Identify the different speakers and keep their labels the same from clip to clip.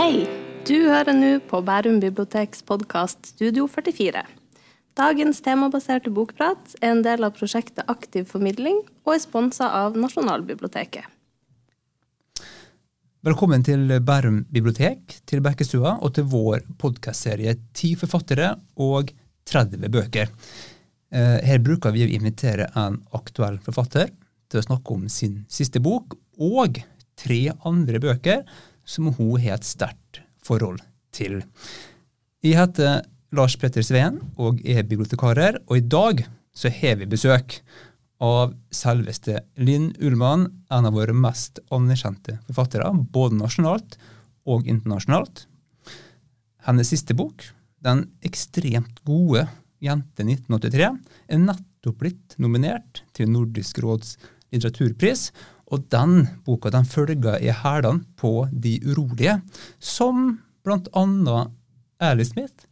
Speaker 1: Hei! Du hører nå på Bærum biblioteks podkast Studio 44. Dagens temabaserte bokprat er en del av prosjektet Aktiv formidling og er sponsa av Nasjonalbiblioteket.
Speaker 2: Velkommen til Bærum bibliotek, til Bekkestua og til vår podkastserie Ti forfattere og 30 bøker. Eh, her bruker vi å invitere en aktuell forfatter til å snakke om sin siste bok og tre andre bøker som hun har et sterkt forhold til. Jeg heter Lars Petter Sveen og er bibliotekarer, og i dag så har vi besøk av selveste Linn Ullmann, en av våre mest anerkjente forfattere, både nasjonalt og internasjonalt. Hennes siste bok, den ekstremt gode Jente 1983, er nettopp blitt nominert til Nordisk råds litteraturpris, og den boka den følger i hælene på De urolige, som bl.a. Alice Smith,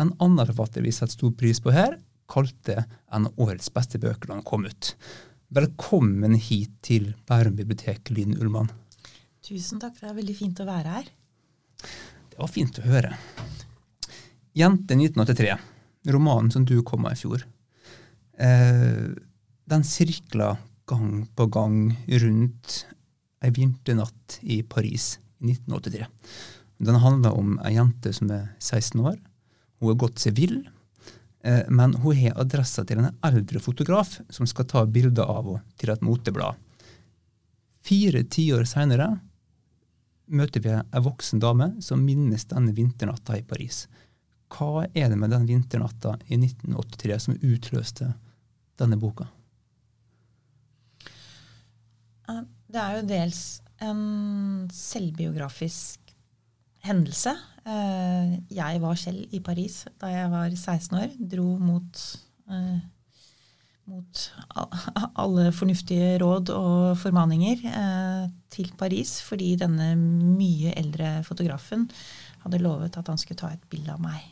Speaker 2: en annen forfatter vi setter stor pris på her, kalte en av årets beste bøker da den kom ut. Velkommen hit til Bærum bibliotek, Linn Ullmann.
Speaker 3: Tusen takk, det er veldig fint å være her.
Speaker 2: Det var fint å høre. Jente 1983, romanen som du kom med i fjor, eh, den sirkla gang på gang rundt ei vinternatt i Paris i 1983. Den handler om ei jente som er 16 år. Hun har gått seg vill, eh, men hun har adressa til en eldre fotograf som skal ta bilder av henne til et moteblad. Fire tiår seinere møter vi ei voksen dame som minnes denne vinternatta i Paris. Hva er det med den vinternatta i 1983 som utløste denne boka?
Speaker 3: Det er jo dels en selvbiografisk hendelse. Eh, jeg var selv i Paris da jeg var 16 år. Dro mot, eh, mot alle fornuftige råd og formaninger eh, til Paris fordi denne mye eldre fotografen hadde lovet at han skulle ta et bilde av meg.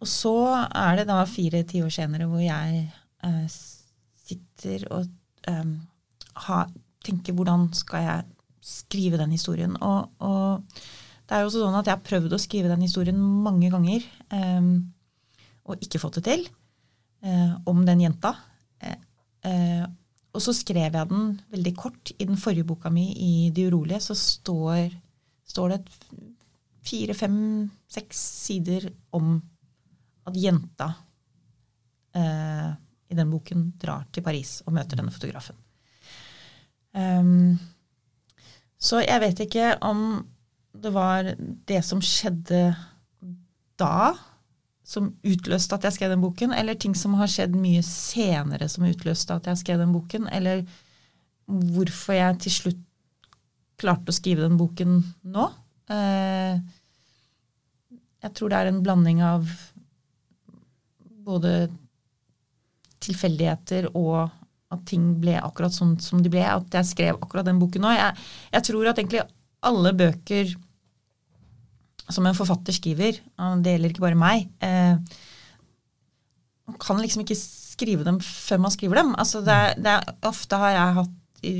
Speaker 3: Og så er det da fire tiår senere hvor jeg sitter og um, ha, tenke hvordan skal jeg skrive den historien. Og, og, det er jo også sånn at jeg har prøvd å skrive den historien mange ganger um, og ikke fått det til. Uh, om den jenta. Uh, uh, og så skrev jeg den veldig kort. I den forrige boka mi, i De urolige, så står, står det fire, fem, seks sider om at jenta i den boken drar til Paris og møter denne fotografen. Um, så jeg vet ikke om det var det som skjedde da, som utløste at jeg skrev den boken, eller ting som har skjedd mye senere som utløste at jeg skrev den boken, eller hvorfor jeg til slutt klarte å skrive den boken nå. Uh, jeg tror det er en blanding av både tilfeldigheter og at ting ble akkurat sånn som de ble. At jeg skrev akkurat den boken nå. Jeg, jeg tror at egentlig alle bøker som en forfatter skriver, det gjelder ikke bare meg eh, Man kan liksom ikke skrive dem før man skriver dem. Altså det, det ofte har jeg hatt i,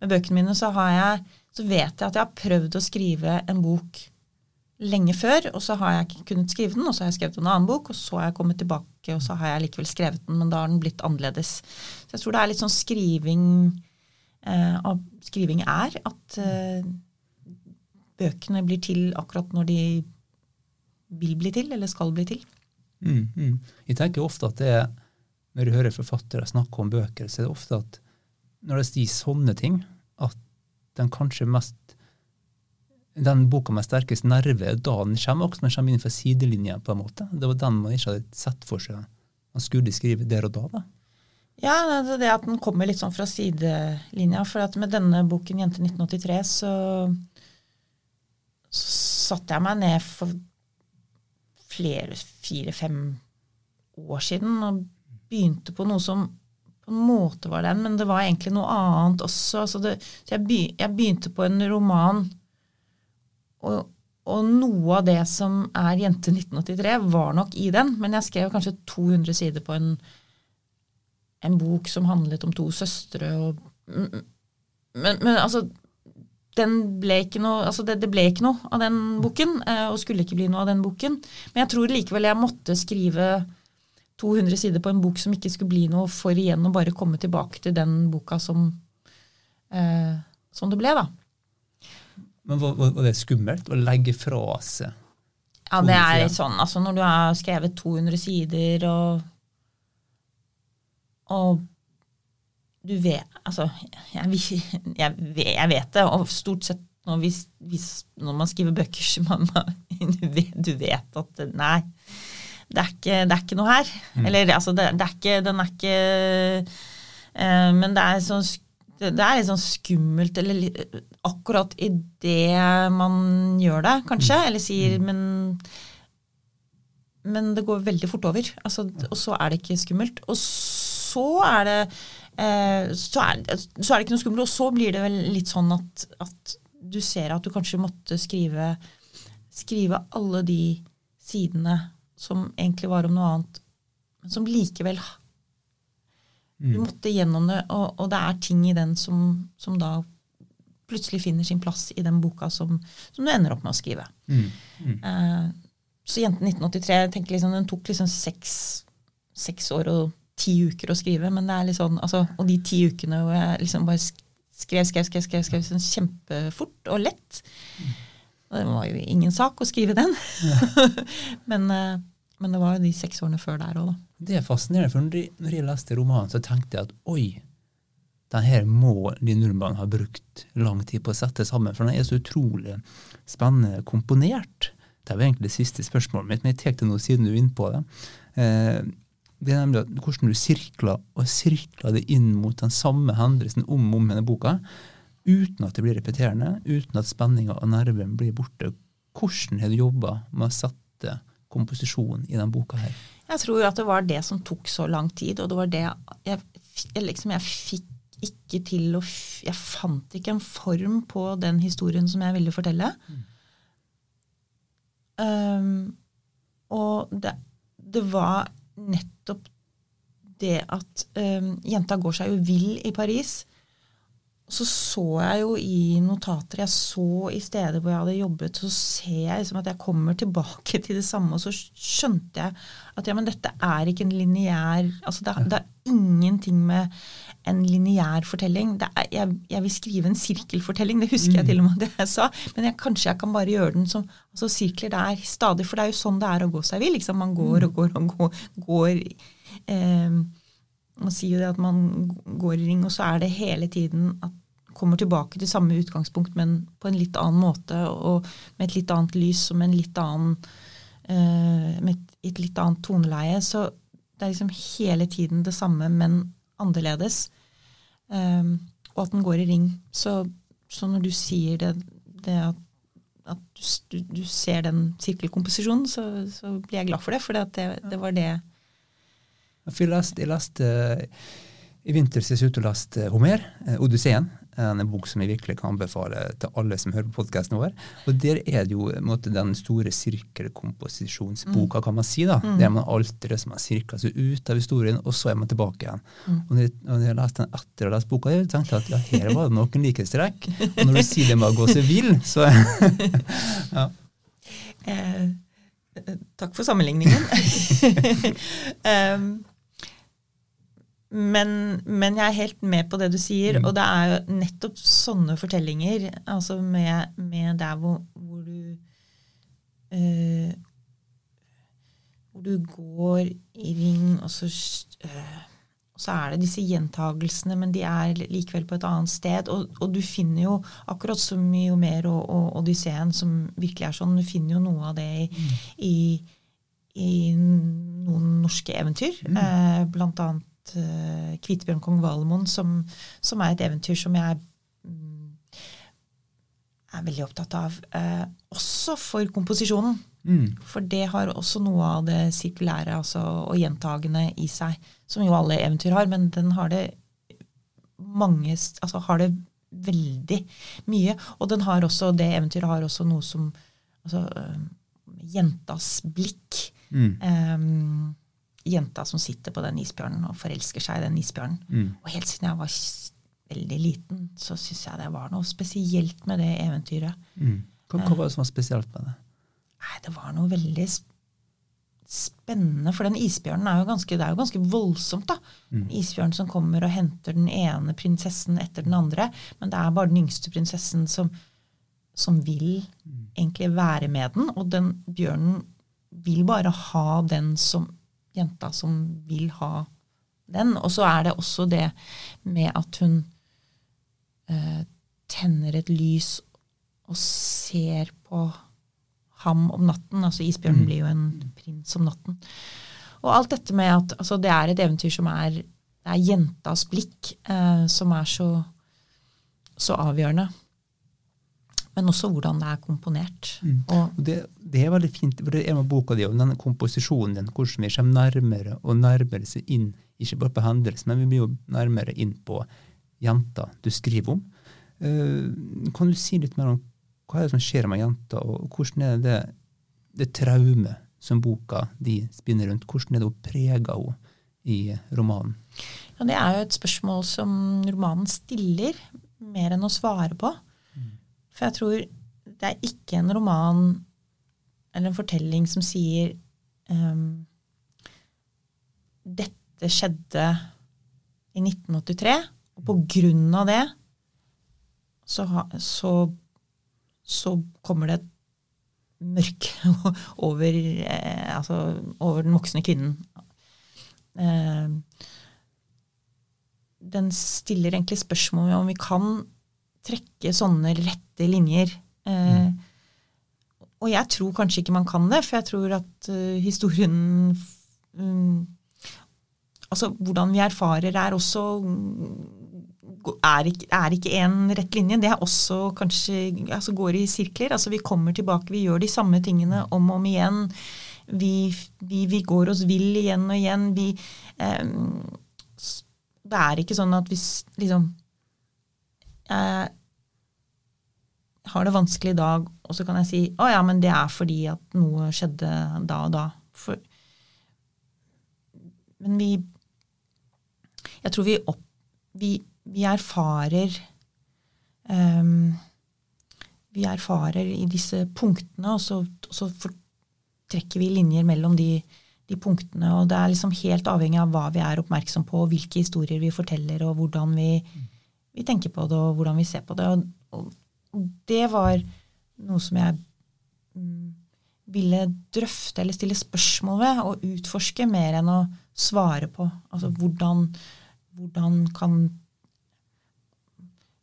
Speaker 3: Med bøkene mine så, har jeg, så vet jeg at jeg har prøvd å skrive en bok lenge før, og så har jeg ikke kunnet skrive den, og så har jeg skrevet en annen bok, og så har jeg kommet tilbake, og så har jeg likevel skrevet den, men da har den blitt annerledes. Så jeg tror det er litt sånn skriving eh, av skriving er at eh, bøkene blir til akkurat når de vil bli til, eller skal bli til.
Speaker 2: Mm, mm. Jeg tenker ofte at det når du hører forfattere snakke om bøker, så er det ofte at når de sier sånne ting, at den kanskje mest den boka med sterkest nerve da den kommer, også den kommer inn fra sidelinja. på en måte. Det var den man ikke hadde sett for seg man skulle skrive der og da. da.
Speaker 3: Ja, det at den kommer litt sånn fra sidelinja. For at med denne boken 'Jente 1983' så, så satte jeg meg ned for flere, fire-fem år siden og begynte på noe som på en måte var den, men det var egentlig noe annet også. Altså det, så jeg, begynte på en roman og, og, noe av det som er Jente 1983, var nok i den. Men jeg skrev kanskje 200 sider på en, en bok som handlet om to søstre. Og, men, men, altså noe, altså det, det, ble ikke noe av den boken, eh, og skulle ikke bli noe av den boken. Men jeg tror likevel jeg måtte skrive 200 sider på en bok som ikke skulle bli noe, for igjen å bare komme tilbake til den boka som, eh, som det ble, da.
Speaker 2: Men var, var, det skummelt å legge fra seg?
Speaker 3: Ja, det er litt sånn. Altså når du har skrevet 200 sider og og du vet Altså, jeg, jeg, jeg, vet det, og stort sett når, vi, når man skriver bøker, så man, du, vet, du vet at Nei, det er ikke, det er ikke noe her. Mm. Eller altså, det, det, er ikke Den er ikke eh, Men det er sånn det er litt sånn skummelt eller akkurat idet man gjør det, kanskje. Mm. Eller sier mm. men Men det går veldig fort over. Altså, og så er det ikke skummelt. Og så er det Eh, så er, så er, det ikke noe skummelt. Og så blir det vel litt sånn at, at du ser at du kanskje måtte skrive, skrive alle de sidene som egentlig var om noe annet, men som likevel Du mm. måtte gjennom det, og, og, det er ting i den som, som, da plutselig finner sin plass i den boka som, som du ender opp med å skrive. Mm. Mm. Eh, så 'Jenten 1983' jeg tenker liksom, den tok liksom seks, seks år og ti uker å skrive. men det er litt sånn, altså, Og de ti ukene hvor jeg liksom bare skrev, skrev, skrev, skrev, skrev sånn kjempefort og lett. Og det var jo ingen sak å skrive den. men, eh, men, det var jo de seks årene før der òg, da.
Speaker 2: Det er fascinerende, for når jeg leste romanen, så tenkte jeg at oi, den her må de nordmenn ha brukt lang tid på å sette sammen, for den er så utrolig spennende komponert. Det var egentlig det siste spørsmålet mitt, men jeg tar det nå siden du er inne på det. Eh, det er nemlig hvordan du sirkler og sirkler det inn mot den samme hendelsen om og om denne boka, uten at det blir repeterende, uten at spenninga og nerven blir borte. Hvordan har du jobba med å sette komposisjonen i denne boka her?
Speaker 3: Jeg tror at det var det som tok så lang tid, og det var det jeg, liksom, jeg fikk ikke til å Jeg fant ikke en form på den historien som jeg ville fortelle. Mm. Um, og det, det var nettopp det at um, jenta går seg jo vill i Paris. Så så jeg jo i notater jeg så i steder hvor jeg hadde jobbet, så ser jeg liksom at jeg kommer tilbake til det samme. Og så skjønte jeg at ja, men dette er ikke en lineær altså det, det, er ingenting med en lineær fortelling. Er, jeg, jeg, vil skrive en sirkelfortelling, det husker jeg mm. til og med det jeg sa. Men jeg, kanskje jeg kan bare gjøre den som altså sirkler der stadig. For det er jo sånn det er å gå seg vill. Liksom. Man går og går og går. går eh, man sier jo det at man går i ring, og så er det hele tiden at kommer tilbake til samme utgangspunkt, men på en litt annen måte og med et litt annet lys og med, litt annen, eh, med et, et, litt annet toneleie. Så det er liksom hele tiden det samme, men annerledes. Um, og at den går i ring. Så, så når du sier det, det at, at du, du, ser den sirkelkomposisjonen, så, så, blir jeg glad for det, for det, det var det
Speaker 2: Jeg jeg leste i vinter ut ute og leste Homer, eh, Odysseen en bok som jeg virkelig kan anbefale til alle som hører på podkasten vår. Og Der er det jo måte, den store sirkelkomposisjonsboka, mm. kan man si. da, mm. Der man alltid som har sirkla seg ut av historien, og så er man tilbake igjen. Mm. Og når jeg, når jeg leste den etter å ha lest boka, jeg tenkte at ja, her var det noen likhetstrekk. Og når du sier det med å gå seg vill, så ja.
Speaker 3: Eh, takk for sammenligningen. um, Men, men, jeg er helt med på det du sier, mm. og det er jo nettopp sånne fortellinger, altså med, med der hvor, hvor du øh, Hvor du går i ring, og så, øh, og så er det disse gjentagelsene, men de er likevel på et annet sted. Og, og du finner jo, akkurat som i Homer og, og Odysseen, som virkelig er sånn, du finner jo noe av det i, mm. i, i noen norske eventyr. Mm. Eh, blant annet uh, Kvitebjørn kong Valemon, som, som, er et eventyr som jeg mm, er veldig opptatt av. Uh, også for komposisjonen. Mm. For det har også noe av det sirkulære altså, og gjentagende i seg, som jo alle eventyr har, men den har det mange Altså har det veldig mye. Og den har også, det eventyret har også noe som altså, uh, Jentas blikk. Mm. Um, jenta som sitter på den isbjørnen og forelsker seg i den isbjørnen. Mm. Og helt siden jeg var veldig liten, så syns jeg det var noe spesielt med det eventyret.
Speaker 2: Mm. Hva, hva var det som var spesielt med det?
Speaker 3: Nei, det var noe veldig spennende. For den isbjørnen er jo ganske, det er jo ganske voldsomt, da.
Speaker 2: Mm.
Speaker 3: Isbjørnen som kommer og henter den ene prinsessen etter den andre. Men det er bare den yngste prinsessen som, som vil egentlig være med den. Og den bjørnen vil bare ha den som jenta som vil ha den. Og så er det også det med at hun eh, tenner et lys og ser på ham om natten. Altså isbjørnen
Speaker 2: Mm.
Speaker 3: blir jo en prins om natten. Og alt dette med at altså, det er et eventyr som er, det er jentas blikk eh, som er så, så avgjørende. Men også hvordan det er komponert.
Speaker 2: Mm. Det, det er veldig fint, for det er med boka di, og den komposisjonen din, hvordan vi kommer nærmere og nærmere seg inn, ikke bare på hendelsen, men vi blir jo nærmere inn på jenta du skriver om. Uh, kan du si litt mer om hva er det som skjer med jenta, og hvordan er det det traumet som boka di spinner rundt, hvordan er det hun preger henne i romanen?
Speaker 3: Ja, det er jo et spørsmål som romanen stiller, mer enn å svare på. For jeg tror det er ikke en roman eller en fortelling som sier um, Dette skjedde i 1983, og på grunn av det så, så, så kommer det et mørke over, eh, altså, over den voksne kvinnen. Eh, den stiller egentlig spørsmål om vi kan trekke sånne rette linjer. Eh, og jeg tror kanskje ikke man kan det, for jeg tror at eh, historien um, Altså hvordan vi erfarer, er også er ikke, er ikke en rett linje. Det er også kanskje altså går i sirkler. altså Vi kommer tilbake, vi gjør de samme tingene om og om igjen. Vi, vi, vi går oss vill igjen og igjen. Vi, eh, det er ikke sånn at hvis liksom Jeg har det vanskelig i dag, og så kan jeg si å ja, men det er fordi at noe skjedde da og da. For, men vi Jeg tror vi opp... Vi, vi erfarer um, Vi erfarer i disse punktene, og så, og så trekker vi linjer mellom de, de punktene. Og det er liksom helt avhengig av hva vi er oppmerksom på, og hvilke historier vi forteller, og hvordan vi, vi tenker på det, og hvordan vi ser på det. Og, og, det var noe som jeg mm, ville drøfte eller stille spørsmål ved, og utforske mer enn å svare på. Altså hvordan, hvordan kan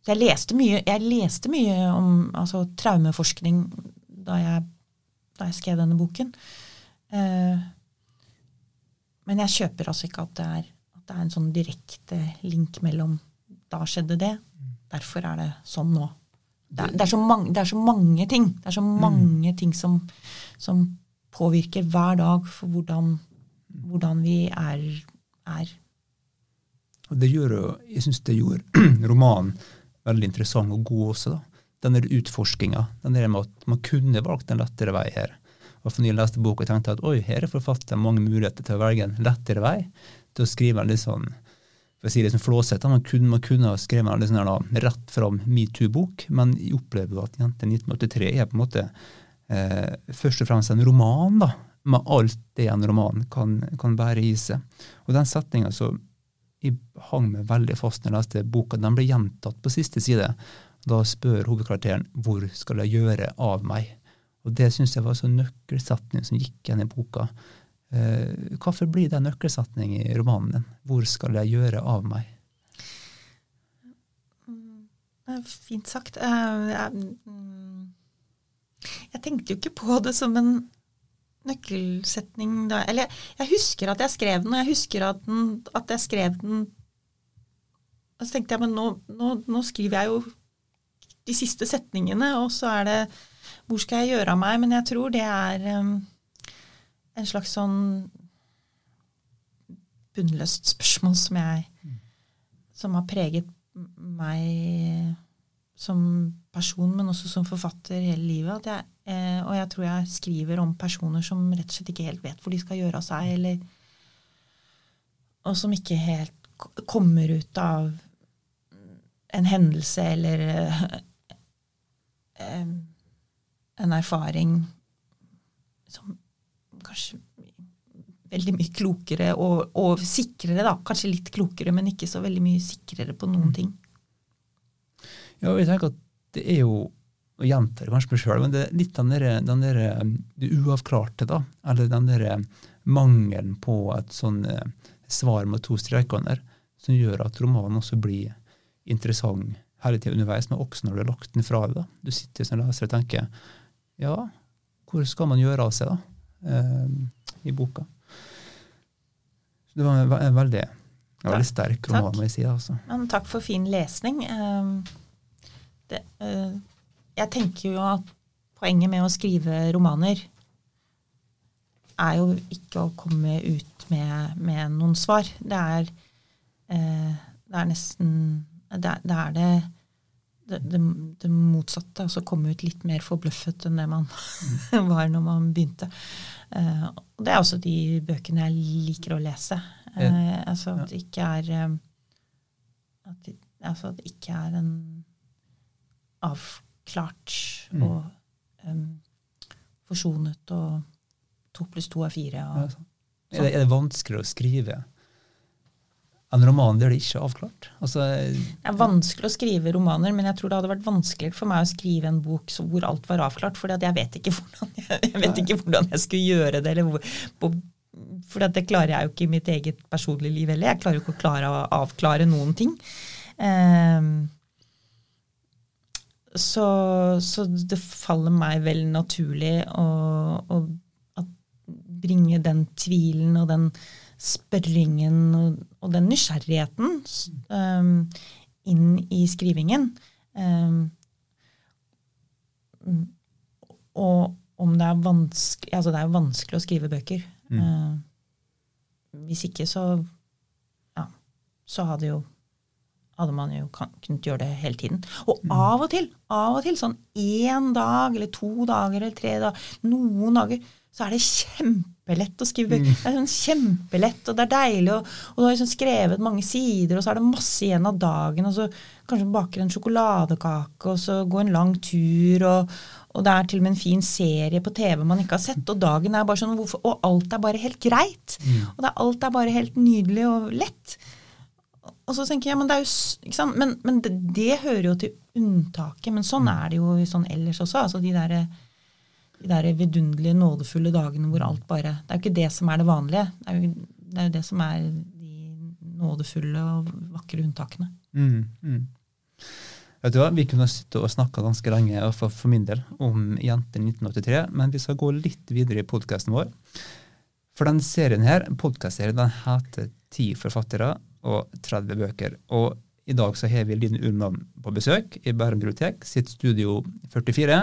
Speaker 3: jeg leste, mye, jeg leste mye om altså, traumeforskning da jeg, da jeg skrev denne boken. Eh, men jeg kjøper altså ikke at det, er, at det er en sånn direkte link mellom da skjedde det, derfor er det sånn nå. Det er, det er, så, mange, det er så mange ting. Det er så mange ting som, som påvirker hver dag for hvordan, hvordan vi er, er.
Speaker 2: Og det gjør Jeg syns det gjorde romanen veldig interessant og god også. da. Den der utforskinga. Den der med at man kunne valgt en lettere vei her. Og for når jeg leste boka, tenkte jeg at oi, her er forfatteren mange muligheter til å velge en lettere vei. Til å skrive en litt sånn for å si det som flåsete. Man kunne, man kunne ha skrevet en sånn rett fram metoo-bok, men jeg opplever at Jente 1983 er på en måte eh, først og fremst en roman, da. Med alt det en roman kan, kan bære i seg. Og den setninga som jeg hang meg veldig fast når jeg leste boka. Den ble gjentatt på siste side. Da spør hovedkarakteren hvor skal jeg gjøre av meg? Og det syns jeg var en nøkkelsetning som gikk igjen i boka. Eh, hvorfor blir det nøkkelsetning i romanen din? Hvor skal jeg gjøre av meg?
Speaker 3: Er Fint sagt. Eh, mm, jeg tenkte jo ikke på det som en nøkkelsetning da. Eller jeg, husker at jeg skrev den, og jeg husker at, den, at jeg skrev den Og så tenkte jeg, men nå, nå, nå skriver jeg jo de siste setningene, og så er det Hvor skal jeg gjøre av meg? Men jeg tror det er um, en slags sånn bunnløst spørsmål som jeg Som har preget meg som person, men også som forfatter hele livet. Jeg, eh, og jeg tror jeg skriver om personer som rett og slett ikke helt vet hvor de skal gjøre av seg, eller Og som ikke helt kommer ut av en hendelse eller eh, en erfaring som kanskje veldig mye klokere og, og, sikrere, da. Kanskje litt klokere, men ikke så veldig mye sikrere på noen ting.
Speaker 2: Ja, jeg tenker at det er jo og det kanskje meg sjøl, men det er litt den der, den der, det uavklarte, da. Eller den der mangelen på et sånn svar med to streker under, som gjør at romanen også blir interessant hele tida underveis, men også når du har lagt den fra deg. Du sitter som leser og tenker ja, hvor skal man gjøre av seg da, eh, i boka? Så det var en, veldig, en veldig sterk roman, må jeg si. Altså.
Speaker 3: Men takk for fin lesning. Ehm, det, uh, jeg tenker jo at poenget med å skrive romaner er jo ikke å komme ut med, med noen svar. Det er, det er nesten Det, det er det, det, det motsatte. Altså komme ut litt mer forbløffet enn det man var når man begynte. Uh, det er også de bøkene jeg liker å lese. Uh, altså at det ikke er at det, altså at det ikke er en avklart mm. og um, forsonet og to pluss to er fire. Og, ja,
Speaker 2: er, det, er, det, vanskeligere å skrive en roman der det ikke er avklart? Altså,
Speaker 3: det er vanskelig å skrive romaner, men jeg tror det hadde vært vanskeligere for meg å skrive en bok hvor alt var avklart, for jeg jeg, vet ikke hvordan jeg skulle gjøre det. for det klarer jeg jo ikke i mitt eget personlige liv heller. Jeg klarer jo ikke å klare å avklare noen ting. Um, så, så, det faller meg vel naturlig å, å, bringe den tvilen og den spørringen og, og den nysgjerrigheten um, inn i skrivingen. Um, og om det er vanskelig Altså, det er jo vanskelig å skrive bøker. Mm. Uh, hvis ikke, så Ja, så hadde jo hadde man jo kunnet gjøre det hele tiden. Og mm. av og til, av og til, sånn én dag eller to dager eller tre dager, noen dager, så er det kjempelett å skrive bøker. Mm. Det er sånn kjempelett, og det er deilig, og, og du har liksom skrevet mange sider, og så er det masse igjen av dagen, og så kanskje baker en sjokoladekake, og så gå en lang tur, og, og det er til og med en fin serie på TV man ikke har sett, og dagen er bare sånn, hvorfor, og alt er bare helt greit. Mm. Og det, alt er bare helt nydelig og lett. Og så tenker jeg, men det er jo? Men, men det, det, hører jo til unntaket. Men sånn mm. er det jo sånn ellers også. altså De der, de der vidunderlige, nådefulle dagene hvor alt bare Det er jo ikke det som er det vanlige. Det er jo det, er jo det som er de nådefulle og vakre unntakene.
Speaker 2: Mm, mm. Vet du hva, Vi kunne sitte og snakke ganske lenge for, for min del om Jenter 1983, men vi skal gå litt videre i podkasten vår. For den serien her, podkastserien, den heter Ti forfattere og 30 bøker. Og i dag så har vi Linn Ullmann på besøk i Bærum bibliotek, sitt studio 44.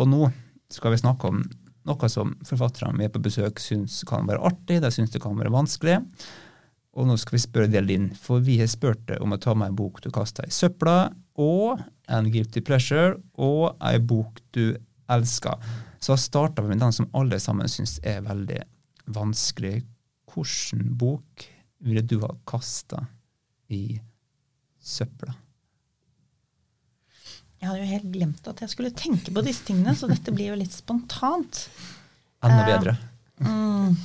Speaker 2: Og nå skal vi snakke om noe som forfatterne vi er på besøk syns kan være artig, de syns det kan være vanskelig. Og nå skal vi spørre deg, Linn, for vi har spurt deg om å ta med en bok du kasta i søpla, og en guilty pleasure, og en bok du elsker. Så starter vi med den som alle sammen syns er veldig vanskelig. Hvilken bok ville du ha kasta i søpla?
Speaker 3: Jeg hadde jo helt glemt at jeg skulle tenke på disse tingene, så dette blir jo litt spontant.
Speaker 2: Enda eh, bedre. Uh, mm.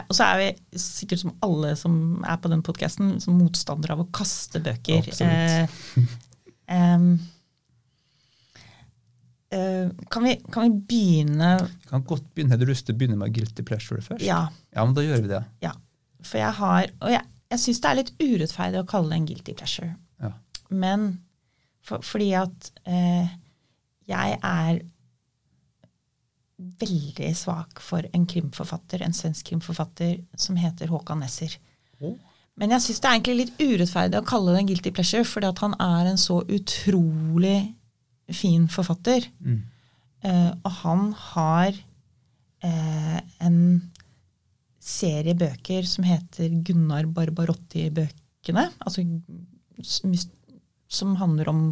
Speaker 3: og så er vi sikkert som alle som er på den podkasten, motstandere av å kaste bøker.
Speaker 2: Absolutt. Eh, um,
Speaker 3: kan, vi, kan, vi, begynne
Speaker 2: Vi kan godt begynne. Du lyst til å begynne med guilty pleasure først?
Speaker 3: Ja.
Speaker 2: ja, men da gjør vi det.
Speaker 3: Ja. For jeg har Og jeg, jeg syns det er litt urettferdig å kalle det en guilty pleasure.
Speaker 2: Ja.
Speaker 3: Men for, fordi at eh, jeg er veldig svak for en krimforfatter, en svensk krimforfatter som heter Håkan Nesser. Oh. Men jeg syns det er egentlig litt urettferdig å kalle det en guilty pleasure, fordi at han er en så utrolig fin forfatter. Mm. Eh, og han har eh, en serie bøker som heter Gunnar Barbarotti-bøkene. Altså, som handler om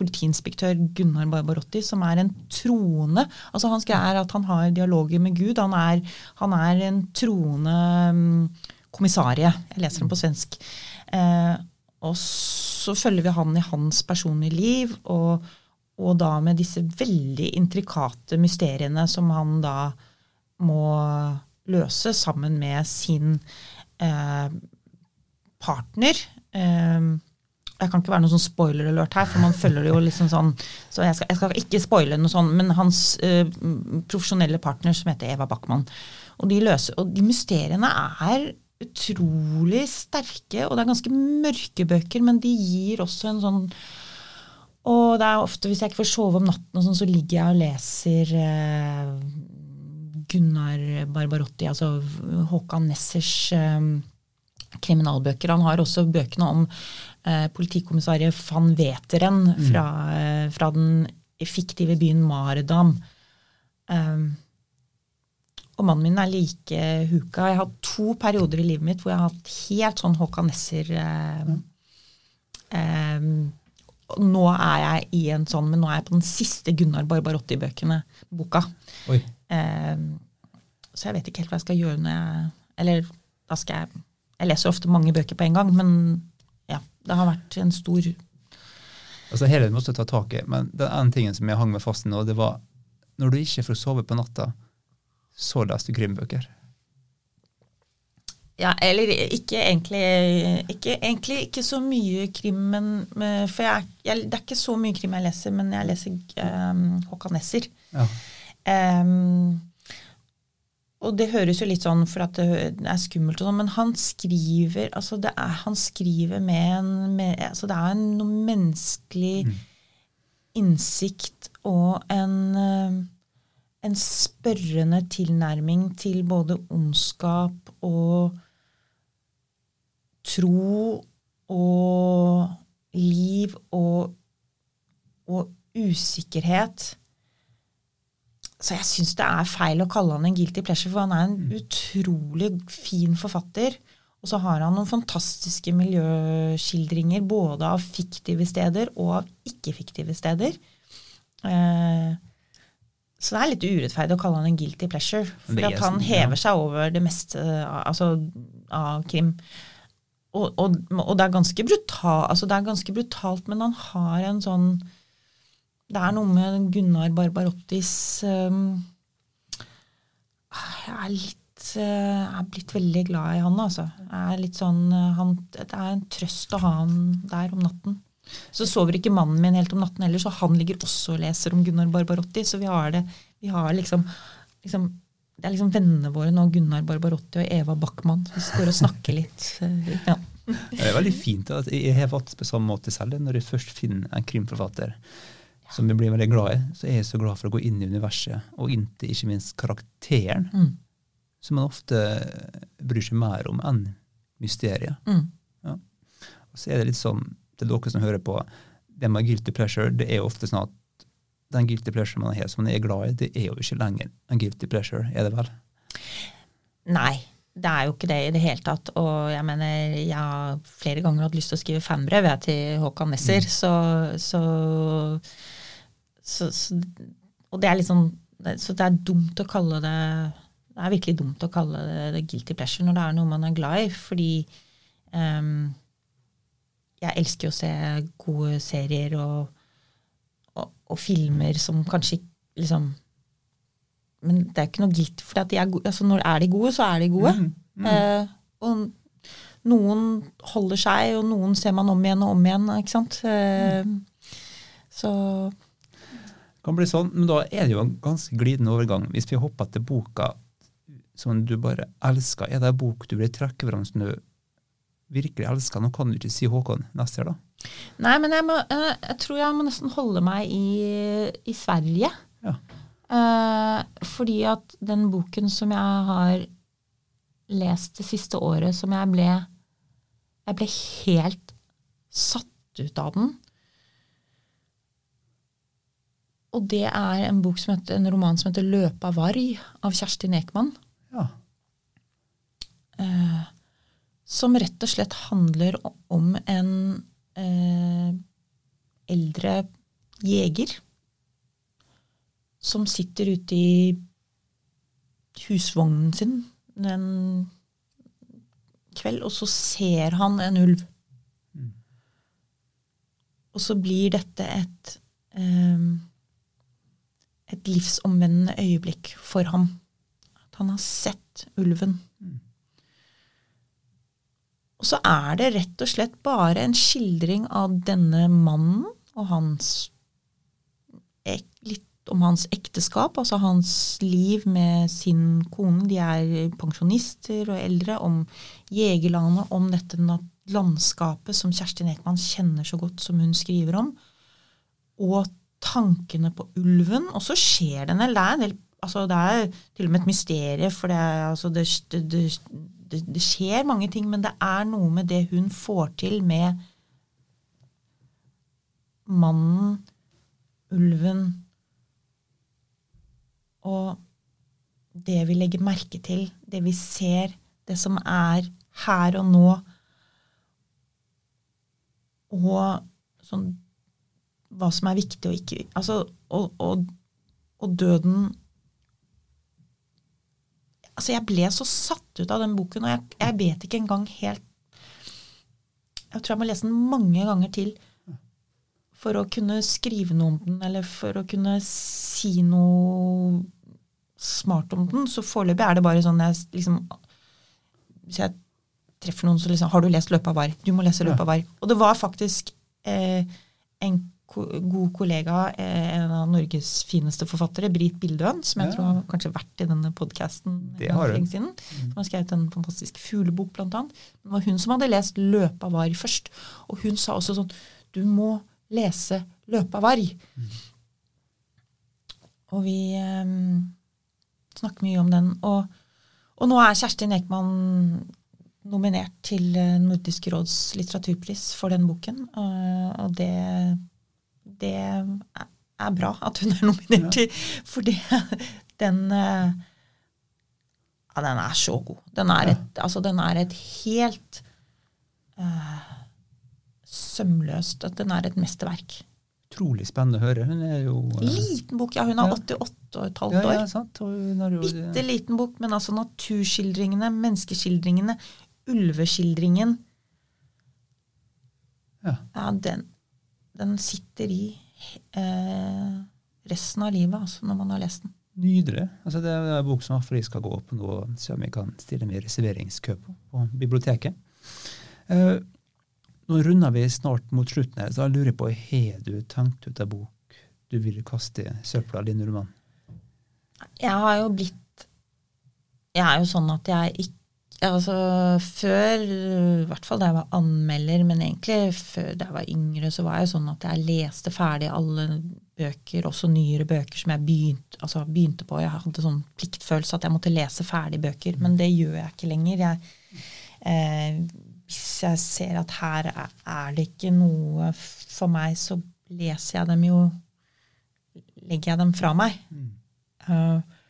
Speaker 3: politiinspektør Gunnar Barbarotti, som er en troende altså Hans greie er at han har dialoger med Gud. Han er, han er en troende um, kommissarie. Jeg leser den på svensk. Eh, og så følger vi han i hans personlige liv, og, og da med disse veldig intrikate mysteriene som han da må løse sammen med sin eh, partner. Eh, jeg kan ikke være noen sånn spoiler-alert her, for man følger det jo liksom sånn Så jeg skal, jeg skal ikke spoile noe sånn, men hans eh, profesjonelle partner som heter Eva Backman. Og de, løser, og de mysteriene er utrolig sterke, og det er ganske mørke bøker, men de gir også en sånn Og det er ofte, hvis jeg ikke får sove om natten, sånn, så ligger jeg og leser eh, Gunnar Barbarotti, altså Håkan Nessers eh, kriminalbøker. Han har også bøkene om eh, politikommissarie van Veteren mm. fra, eh, fra, den fiktive byen Maredam. Um, og mannen min er like huka. Jeg har hatt to perioder i livet mitt hvor jeg har hatt helt sånn Håkan Nesser eh, eh, Nå er jeg i en sånn, men nå er jeg på den siste Gunnar Barbarotti-bøkene, boka. Eh, så jeg vet ikke helt hva jeg skal gjøre når jeg Eller da skal jeg Jeg leser ofte mange bøker på en gang, men ja, det har vært en stor
Speaker 2: Altså Hele måtte ta tak i, men den ene tingen som jeg hang meg fast i nå, det var når du ikke får sove på natta, så leser du krimbøker?
Speaker 3: Ja, eller ikke egentlig ikke, egentlig ikke så mye krim, men For jeg, jeg, det er ikke så mye krim jeg leser, men jeg leser um, Håkan Nesser. Ja. Um, og det høres jo litt sånn for at det er skummelt, og sånn, men han skriver altså det er, han skriver med en med, altså Det er noe menneskelig mm. innsikt og en en spørrende tilnærming til både ondskap og tro og liv og, og usikkerhet. Så jeg syns det er feil å kalle han en guilty pleasure, for han er en mm. utrolig fin forfatter. Og så har han noen fantastiske miljøskildringer både av fiktive steder og av ikke-fiktive steder. Eh, så det er litt urettferdig å kalle han en guilty pleasure. For at han hever seg over det meste altså, av krim. Og, og, og, det, er ganske brutal, altså det er ganske brutalt, men han har en sånn Det er noe med Gunnar Barbarottis um, Jeg er litt uh, jeg er blitt veldig glad i han, altså. Jeg er litt sånn, uh, han, det er en trøst å ha han der om natten. Så sover ikke mannen min helt om natten heller, så han ligger også og leser om Gunnar Barbarotti. Så vi har det vi har liksom, liksom Det er liksom vennene våre nå, Gunnar Barbarotti og Eva Backman. Vi går og snakker litt. Ja.
Speaker 2: Det er veldig fint at jeg har fått på samme måte selv. Når jeg først finner en krimforfatter som vi blir veldig glad i, så er jeg så glad for å gå inn i universet, og inntil ikke minst karakteren, mm. som man ofte bryr seg mer om enn mysteriet. Mm. Ja. Og så er det litt sånn til dere som hører på, det med guilty pleasure, det er jo ofte sånn at den guilty pleasure man har som man er glad i, det er jo ikke lenger en guilty pleasure, er det vel?
Speaker 3: Nei, det er jo ikke det i det hele tatt. Og jeg mener, jeg har flere ganger hatt lyst til å skrive fanbrev jeg, til Håkan Nesser, mm. så, så, så, så, Og det er litt sånn Så det er dumt å kalle det Det er virkelig dumt å kalle det, det guilty pleasure når det er noe man er glad i, fordi um, jeg elsker jo å se gode serier og, og, og filmer som kanskje liksom Men det er ikke noe guilt, for de er altså når er de gode, så er de gode. Mm, mm. Uh, og noen holder seg, og noen ser man om igjen og om igjen. ikke sant? Eh, så
Speaker 2: kan bli sånn, Men da er det jo en ganske glidende overgang. Hvis vi hopper til boka som du bare elsker, er det en bok du vil trekke fram som du virkelig elsker. Nå kan du ikke si Håkon neste år, da.
Speaker 3: Nei, men jeg, må, eh, jeg, tror jeg må nesten holde meg i, i Sverige. Ja. Eh, fordi at den boken som jeg har lest det siste året, som jeg ble Jeg ble helt satt ut av den. Og det er en, bok som heter, en roman som heter 'Løpa varg' av Kjerstin Ekman. Ja. Eh, som rett og slett handler om en eh, eldre jeger som sitter ute i husvognen sin en kveld, og så ser han en ulv. Mm. og så blir dette et eh, et livsomvendende øyeblikk for ham. At han har sett ulven. Og så er det rett og slett bare en skildring av denne mannen og hans Litt om hans ekteskap, altså hans liv med sin kone. De er pensjonister og eldre. Om jegerlandet, om dette landskapet som Kjerstin Ekman kjenner så godt, som hun skriver om. Og tankene på ulven, og så skjer det en del. Det er, altså det er til og med et mysterium, for det, er, altså det, det, det, skjer mange ting, men det er noe med det hun får til med mannen, ulven og det vi legger merke til, det vi ser, det som er her og nå. Og sånn hva som er viktig og ikke altså, og, og, og, døden Altså, jeg ble så satt ut av den boken, og jeg, jeg, vet ikke engang helt Jeg tror jeg må lese den mange ganger til for å kunne skrive noe om den, eller for å kunne si noe smart om den. Så foreløpig er det bare sånn jeg liksom Hvis jeg treffer noen, så liksom Har du lest 'Løpet av var'? Du må lese 'Løpet av var'. Og det var faktisk eh, en god kollega, eh, en av Norges fineste forfattere, Brit Bildøen, som jeg ja. tror har kanskje vært i denne podkasten lenge siden. Som har skrevet en fantastisk fuglebok, blant annet. Det var hun som hadde lest 'Løpa varg' først. Og hun sa også sånn Du må lese 'Løpa av varg'. Mm. Og vi um, snakker mye om den. Og, og nå er Kjerstin Ekman nominert til eh, Nordisk råds litteraturpris for den boken. Og det det er bra at hun er nominert til, ja. for den eh, Ja, den er så god. Den er et, altså, den er et helt uh, sømløst Den er et mesterverk.
Speaker 2: Utrolig spennende å høre. Hun er jo
Speaker 3: uh, Liten bok, ja. Hun er 88 og et halvt år. Ja, sant. Bitte liten bok, men altså naturskildringene, menneskeskildringene, ulveskildringen Ja, ja den, den sitter i eh, resten av livet altså, når man har lest den.
Speaker 2: Nydelig. Altså, det er en bok som jeg skal gå opp nå så se om jeg kan stille med reserveringskø på, på biblioteket. Eh, nå runder vi snart mot slutten, her, så jeg lurer på har du tenkt ut en bok du vil kaste i søpla, din roman?
Speaker 3: Jeg har jo blitt Jeg er jo sånn at jeg ikke Altså, før, i hvert fall da jeg var anmelder, men egentlig før da jeg var yngre, så var jeg sånn at jeg leste ferdig alle bøker, også nyere bøker som jeg begynte, altså begynte på. Jeg hadde sånn pliktfølelse at jeg måtte lese ferdig bøker, men det gjør jeg ikke lenger. Jeg, eh, hvis jeg ser at her er det ikke noe for meg, så leser jeg dem jo Legger jeg dem fra meg. Mm. Uh,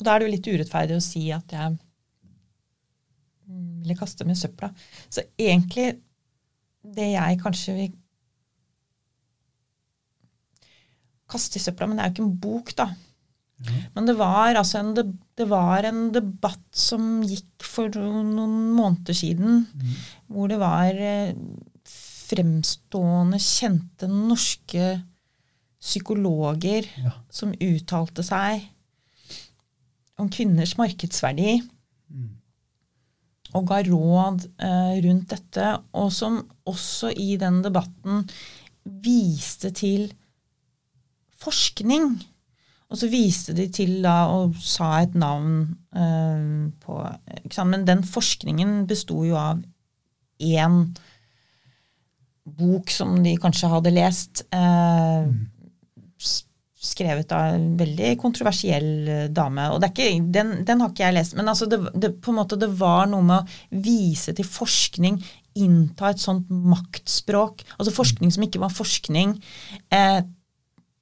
Speaker 3: og da er det jo litt urettferdig å si at jeg ville kaste med søpla. Så egentlig det jeg kanskje vil kaste i søpla Men det er jo ikke en bok, da. Mm. Men det var, altså en, det var en debatt som gikk for noen måneder siden, mm. hvor det var eh, fremstående, kjente norske psykologer ja. som uttalte seg om kvinners markedsverdi og ga råd eh, rundt dette, og som også i den debatten viste til forskning. Og så viste de til da og sa et navn eh, på Men den forskningen besto jo av én bok som de kanskje hadde lest. Eh, mm skrevet av en veldig kontroversiell eh, dame. og ikke, den, den, har ikke jeg lest. Men altså det, det, på en måte det var noe med å vise til forskning, innta et sånt maktspråk. Altså forskning som ikke var forskning. Eh,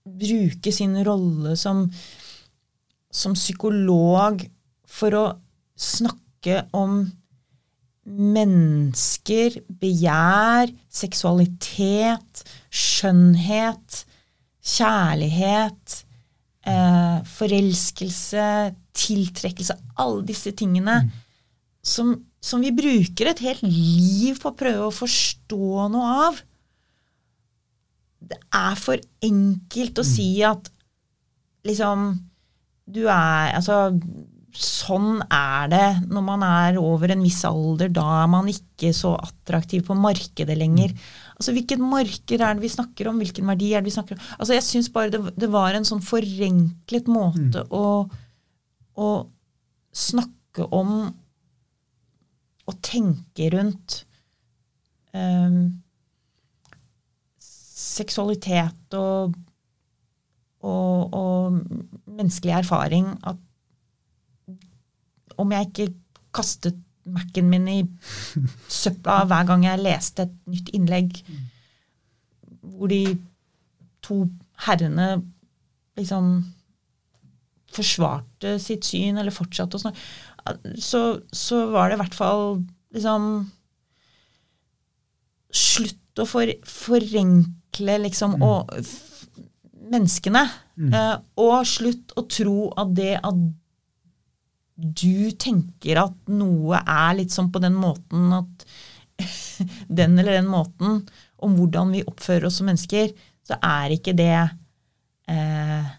Speaker 3: bruke sin rolle som, som psykolog for å snakke om mennesker, begjær, seksualitet, skjønnhet kjærlighet, eh, forelskelse, tiltrekkelse Alle disse tingene mm. som, som, vi bruker et helt liv på å prøve å forstå noe av. det er for enkelt å si at liksom Du er Altså, sånn er det når man er over en viss alder. Da er man ikke så attraktiv på markedet lenger. Altså, Hvilket marker er det vi snakker om? Hvilken verdi er det vi snakker om? Altså, Jeg syns bare det, det, var en sånn forenklet måte å, å snakke om og tenke rundt um, seksualitet og, og, og, menneskelig erfaring at om jeg ikke kastet Mac-en min i søpla hver gang jeg leste et nytt innlegg hvor de to herrene liksom forsvarte sitt syn, eller fortsatte å snakke, så, så var det i hvert fall liksom Slutt å for, forenkle liksom mm. og, menneskene. Mm. Eh, og slutt å tro at det at du tenker at noe er litt sånn på den måten at Den eller den måten om hvordan vi oppfører oss som mennesker, så er ikke det eh,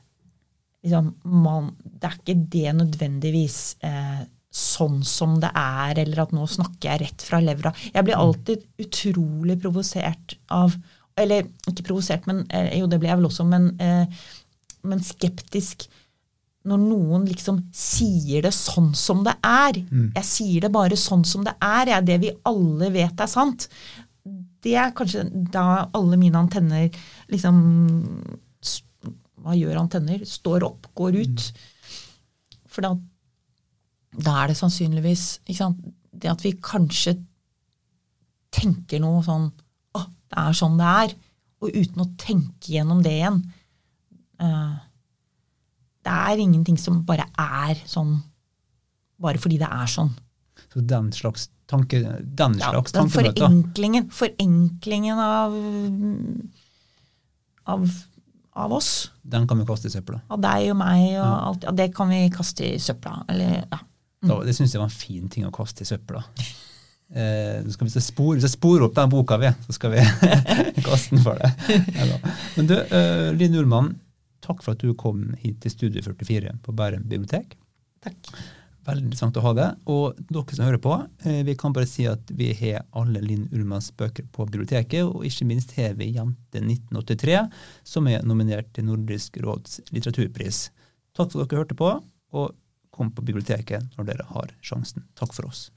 Speaker 3: liksom, man, Det er ikke det nødvendigvis eh, sånn som det er, eller at nå snakker jeg rett fra levra. Jeg blir alltid utrolig provosert av Eller ikke provosert, men eh, jo, det blir jeg vel også, men, eh, men skeptisk når noen liksom sier det sånn som det er. Mm. Jeg sier det bare sånn som det er. Jeg, det vi alle vet er sant. Det er kanskje da alle mine antenner liksom Hva gjør antenner? Står opp, går ut. Mm. For da, da, er det sannsynligvis det at vi kanskje tenker noe sånn Å, det er sånn det er. Og uten å tenke gjennom det igjen. Uh, det er ingenting som bare er sånn bare fordi det er sånn.
Speaker 2: Så den slags tanke, den
Speaker 3: ja,
Speaker 2: slags
Speaker 3: den forenklingen, forenklingen av, av, av, oss.
Speaker 2: Den kan vi kaste i søpla.
Speaker 3: Av deg og meg og mm. alt. Ja, det kan vi kaste i søpla. Eller, ja.
Speaker 2: Mm. Da, det syns jeg var en fin ting å kaste i søpla. Eh, skal vi spore, hvis jeg sporer opp den boka, vi, så skal vi kaste den for deg. Men du, uh, Linn Ullmann, Takk for at du kom hit til Studio 44 på Bærum bibliotek.
Speaker 3: Takk.
Speaker 2: Veldig interessant å ha det. Og dere som hører på, eh, vi kan bare si at vi har alle Linn Ullmanns bøker på biblioteket, og ikke minst har vi Jente 1983, som er nominert til Nordisk råds litteraturpris. Takk for at dere hørte på, og kom på biblioteket når dere har sjansen. Takk for oss.